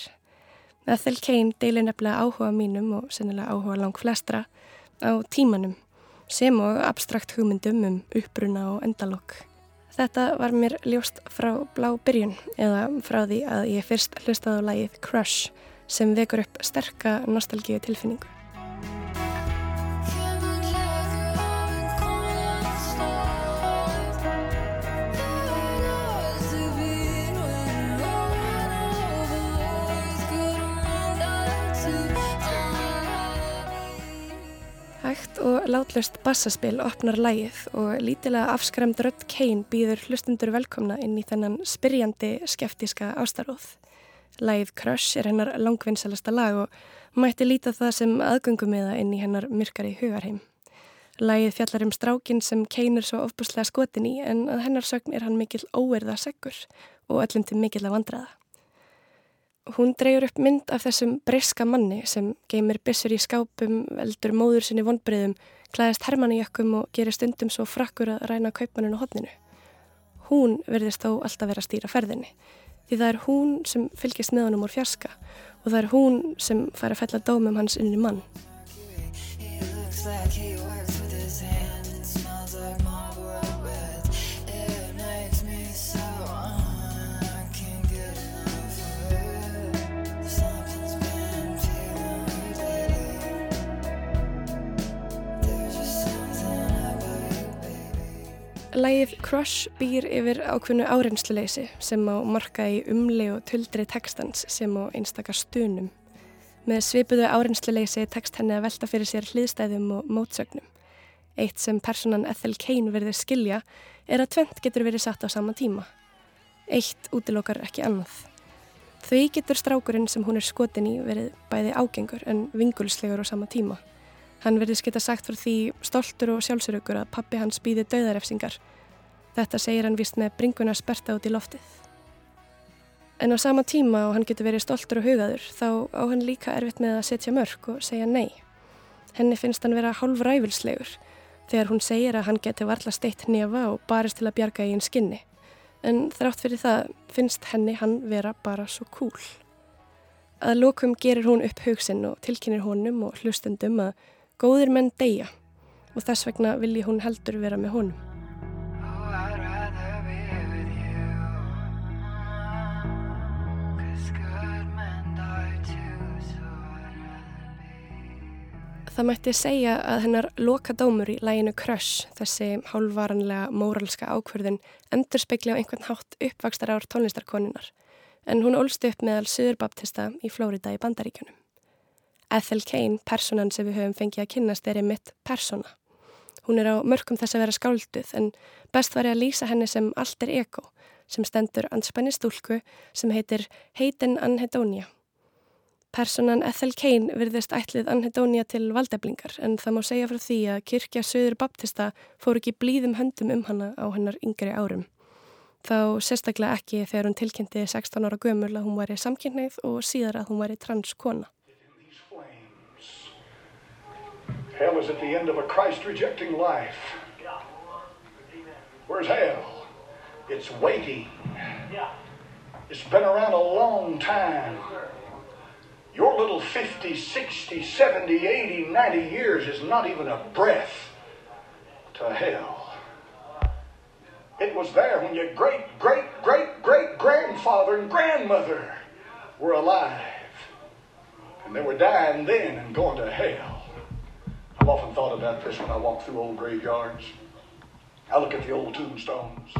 Ethel Kane deilir nefnilega áhuga mínum og sennilega áhuga lang flestra á tímanum sem og abstrakt hugmyndum um uppbruna og endalokk. Þetta var mér ljóst frá blá byrjun eða frá því að ég fyrst hlustaði á lagið Crush sem vekur upp sterka nostalgíu tilfinningu. Hægt og látlöst bassaspil opnar lægið og lítilega afskræmd rödd Kane býður hlustundur velkomna inn í þennan spyrjandi skeftíska ástaróð. Lægið Crush er hennar langvinnsalasta lag og mætti líta það sem aðgöngumiða inn í hennar myrkari hugarheim. Lægið fjallar um strákin sem er svo ofbúslega skotin í en að hennar sögn er hann mikill óerða seggur og öllum til mikill að vandraða. Hún dreyur upp mynd af þessum breyska manni sem geymir byssur í skápum, veldur móður sinni vonbreiðum, klæðist hermannijökkum og gerir stundum svo frakkur að ræna kaupmannin á hodninu. Hún verðist þó alltaf vera að stýra ferðinni, því það er hún sem fylgist með honum úr fjarska og það er hún sem fær að fella dómum hans inn í mann. Lægið Crush býr yfir ákveðnu áreynsluleysi sem á marka í umli og tuldri textans sem á einstakar stunum. Með svipuðu áreynsluleysi text henni að velta fyrir sér hliðstæðum og mótsögnum. Eitt sem personan Ethel Kane verður skilja er að tvent getur verið satt á sama tíma. Eitt útilokar ekki annað. Því getur strákurinn sem hún er skotin í verið bæði ágengur en vingulslegur á sama tíma. Hann verðist geta sagt frá því stoltur og sjálfsörökur að pappi hans býði döðarefsingar. Þetta segir hann vist með bringuna sperta út í loftið. En á sama tíma og hann getur verið stoltur og hugaður þá á hann líka erfitt með að setja mörg og segja nei. Henni finnst hann vera hálf ræfilslegur þegar hún segir að hann geti varla steitt nefa og barist til að bjarga í einn skinni. En þrátt fyrir það finnst henni hann vera bara svo kúl. Að lokum gerir hún upp haugsinn og tilkynir honum og hlustundum að Góðir menn deyja og þess vegna vilji hún heldur vera með honum. Það mætti segja að hennar loka dómur í læginu Crush, þessi hálfvaranlega móralska ákverðin, endur spekli á einhvern hátt uppvakstar ár tónlistarkonunar, en hún ólst upp meðal Suðurbaptista í Flórida í Bandaríkjunum. Ethel Kane, personan sem við höfum fengið að kynnast, er einmitt persona. Hún er á mörgum þess að vera skálduð en best var ég að lýsa henni sem alter ego sem stendur anspenni stúlku sem heitir Hayden Anhedonia. Personan Ethel Kane virðist ætlið Anhedonia til valdeflingar en það má segja frá því að kirkja Suður Baptista fór ekki blíðum höndum um hana á hennar yngri árum. Þá sérstaklega ekki þegar hún tilkynnti 16 ára gömul að hún væri samkynneið og síðar að hún væri transkona. Hell is at the end of a Christ rejecting life. Where's hell? It's waiting. It's been around a long time. Your little 50, 60, 70, 80, 90 years is not even a breath to hell. It was there when your great, great, great, great grandfather and grandmother were alive. And they were dying then and going to hell. I've often thought about this when I walk through old graveyards. I look at the old tombstones.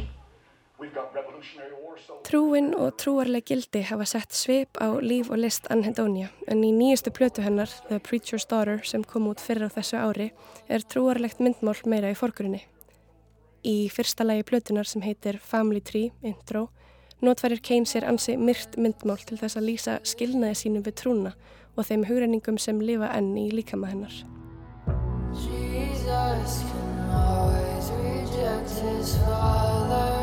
Trúin og trúarleg gildi hafa sett svip á líf og list Anhedonia en í nýjustu plötu hennar, The Preacher's Daughter, sem kom út fyrir á þessu ári, er trúarlegt myndmál meira í forgrunni. Í fyrsta lagi plötunar sem heitir Family Tree, intro, notfærir Kane sér ansi myrt myndmál til þess að lýsa skilnaði sínum við trúna og þeim hugreiningum sem lifa enn í líkama hennar. Jesus can always reject his father,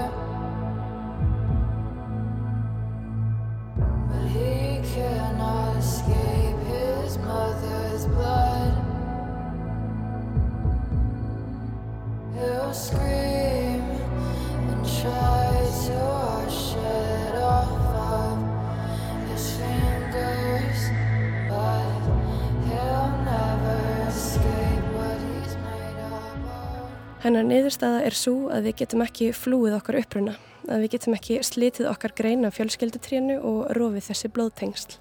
Hennar niðurstaða er svo að við getum ekki flúið okkar uppruna, að við getum ekki slitið okkar greina fjölskyldutrénu og rofið þessi blóðtengsl.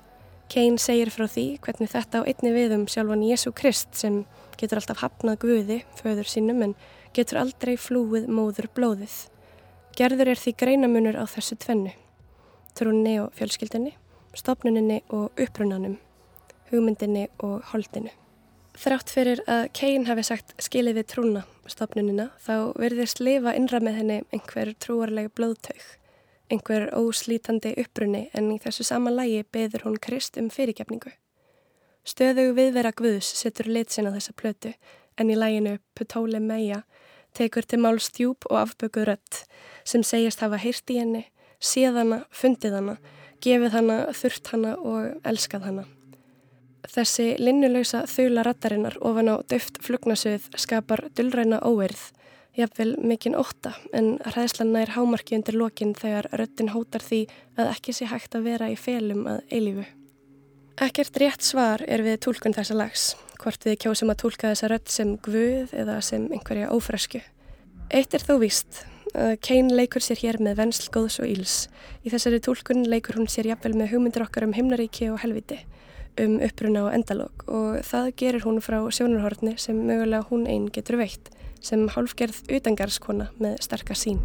Kane segir frá því hvernig þetta á einni við um sjálfan Jésu Krist sem getur alltaf hafnað guði, föður sínum, en getur aldrei flúið móður blóðið. Gerður er því greinamunur á þessu tvennu, trúnni og fjölskyldinni, stopnuninni og upprunanum, hugmyndinni og holdinu. Þrátt fyrir að Kane hafi sagt skilið við trúna, stopnunina, þá verðist lifa innra með henni einhver trúarleg blóðtaug, einhver óslítandi upprunni en í þessu sama lægi beður hún Krist um fyrirgefningu. Stöðug viðvera Guðs setur lit sinna þessa plötu en í læginu Putóli Meja tekur til mál stjúp og afbökuð rött sem segist hafa heyrt í henni, séð hana, fundið hana, gefið hana, þurft hana og elskað hana. Þessi linnulösa þula rattarinnar ofan á döft flugnasöð skapar dullræna óerð, jafnvel mikinn ótta en hræðslan nær hámarki undir lokin þegar röttin hótar því að ekki sé hægt að vera í felum að eilífu. Ekkert rétt svar er við tólkun þessa lags, hvort við kjósum að tólka þessa rött sem guð eða sem einhverja ófresku. Eitt er þó víst að Kane leikur sér hér með vensl, góðs og íls. Í þessari tólkun leikur hún sér jafnvel með hugmyndir okkar um himnaríki og helviti, um uppruna og endalók og það gerir hún frá sjónarhortni sem mögulega hún einn getur veitt, sem hálfgerð utangarskona með sterkar sín.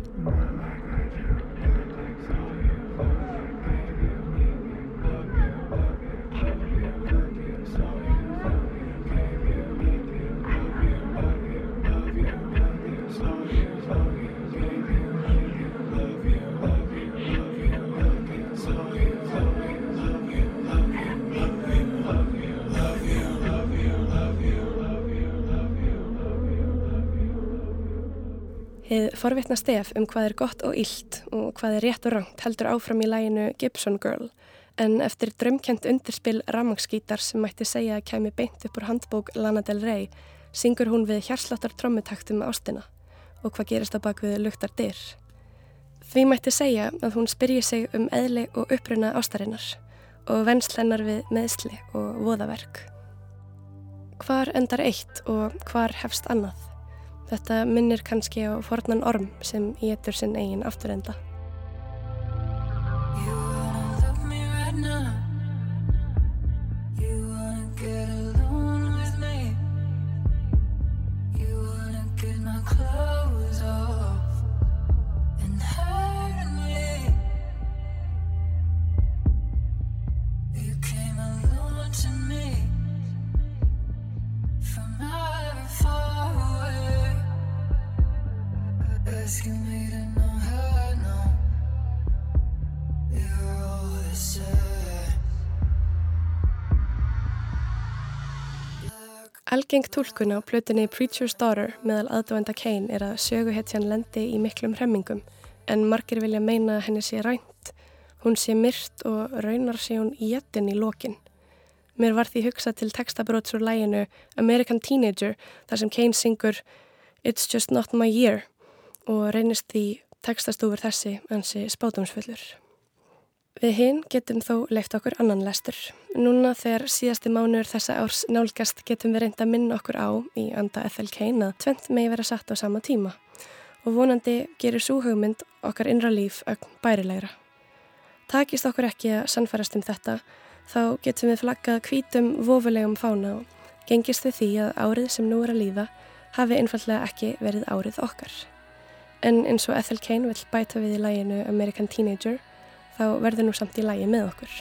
Hið forvitna stef um hvað er gott og illt og hvað er rétt og rangt heldur áfram í læginu Gibson Girl en eftir drömkjent undirspil ramagsgítar sem mætti segja að kæmi beint upp úr handbók Lana Del Rey syngur hún við hjarsláttar trommutaktum ástina og hvað gerist á bakvið luktar dyr. Því mætti segja að hún spyrji sig um eðli og uppruna ástarinnar og venslennar við meðsli og voðaverk. Hvar endar eitt og hvar hefst annað? Þetta minnir kannski á fornan orm sem étur sinn eigin afturenda. Algeng tólkun á plötunni Preacher's Daughter meðal aðdóenda Kane er að söguhetjan lendi í miklum hremmingum en margir vilja meina að henni sé rænt. Hún sé myrt og raunar sé hún í jettin í lokin. Mér var því hugsað til textabróts úr læginu American Teenager þar sem Kane syngur It's just not my year og reynist því textastúfur þessi ansi spátumsfullur. Við hinn getum þó leift okkur annan lestur. Núna þegar síðasti mánuður þessa árs nálgast getum við reynda að minna okkur á í anda Kane að tvent megi vera satt á sama tíma og vonandi gerir svo hugmynd okkar innra líf ögn bærilegra. Takist okkur ekki að sannfærast um þetta þá getum við flaggað hvítum vofulegum fána og gengist við því að árið sem nú er að líða hafi einfallega ekki verið árið okkar. En eins og Kane vill bæta við í læginu American Teenager þá verður nú samt í lægi með okkur.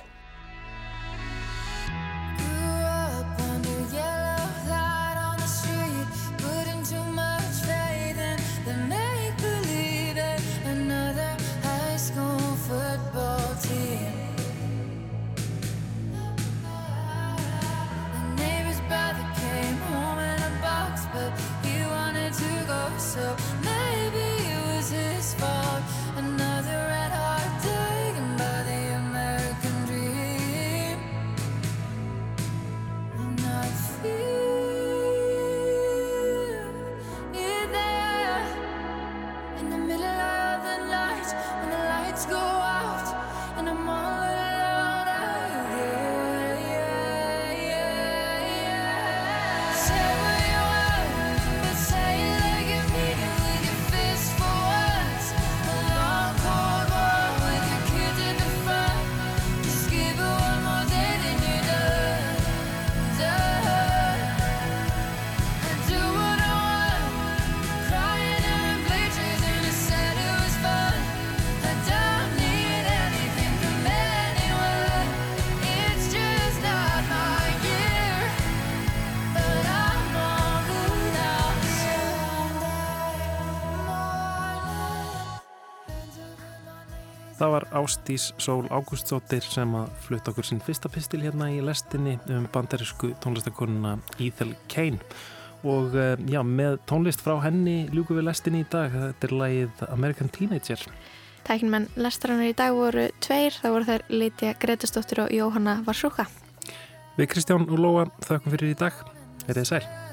Ástís Sól Ágústsóttir sem að flutta okkur sinn fyrsta pistil hérna í lestinni um bandarísku tónlistakonuna Ethel Kane og eh, já, með tónlist frá henni ljúku við lestinni í dag, þetta er lagið American Teenager. Tæknmenn lestrannar í dag voru tveir, það voru þær Lítja Gretastóttir og Jóhanna Varsúka. Við Kristján og Lóa þakkum fyrir í dag, verið sæl.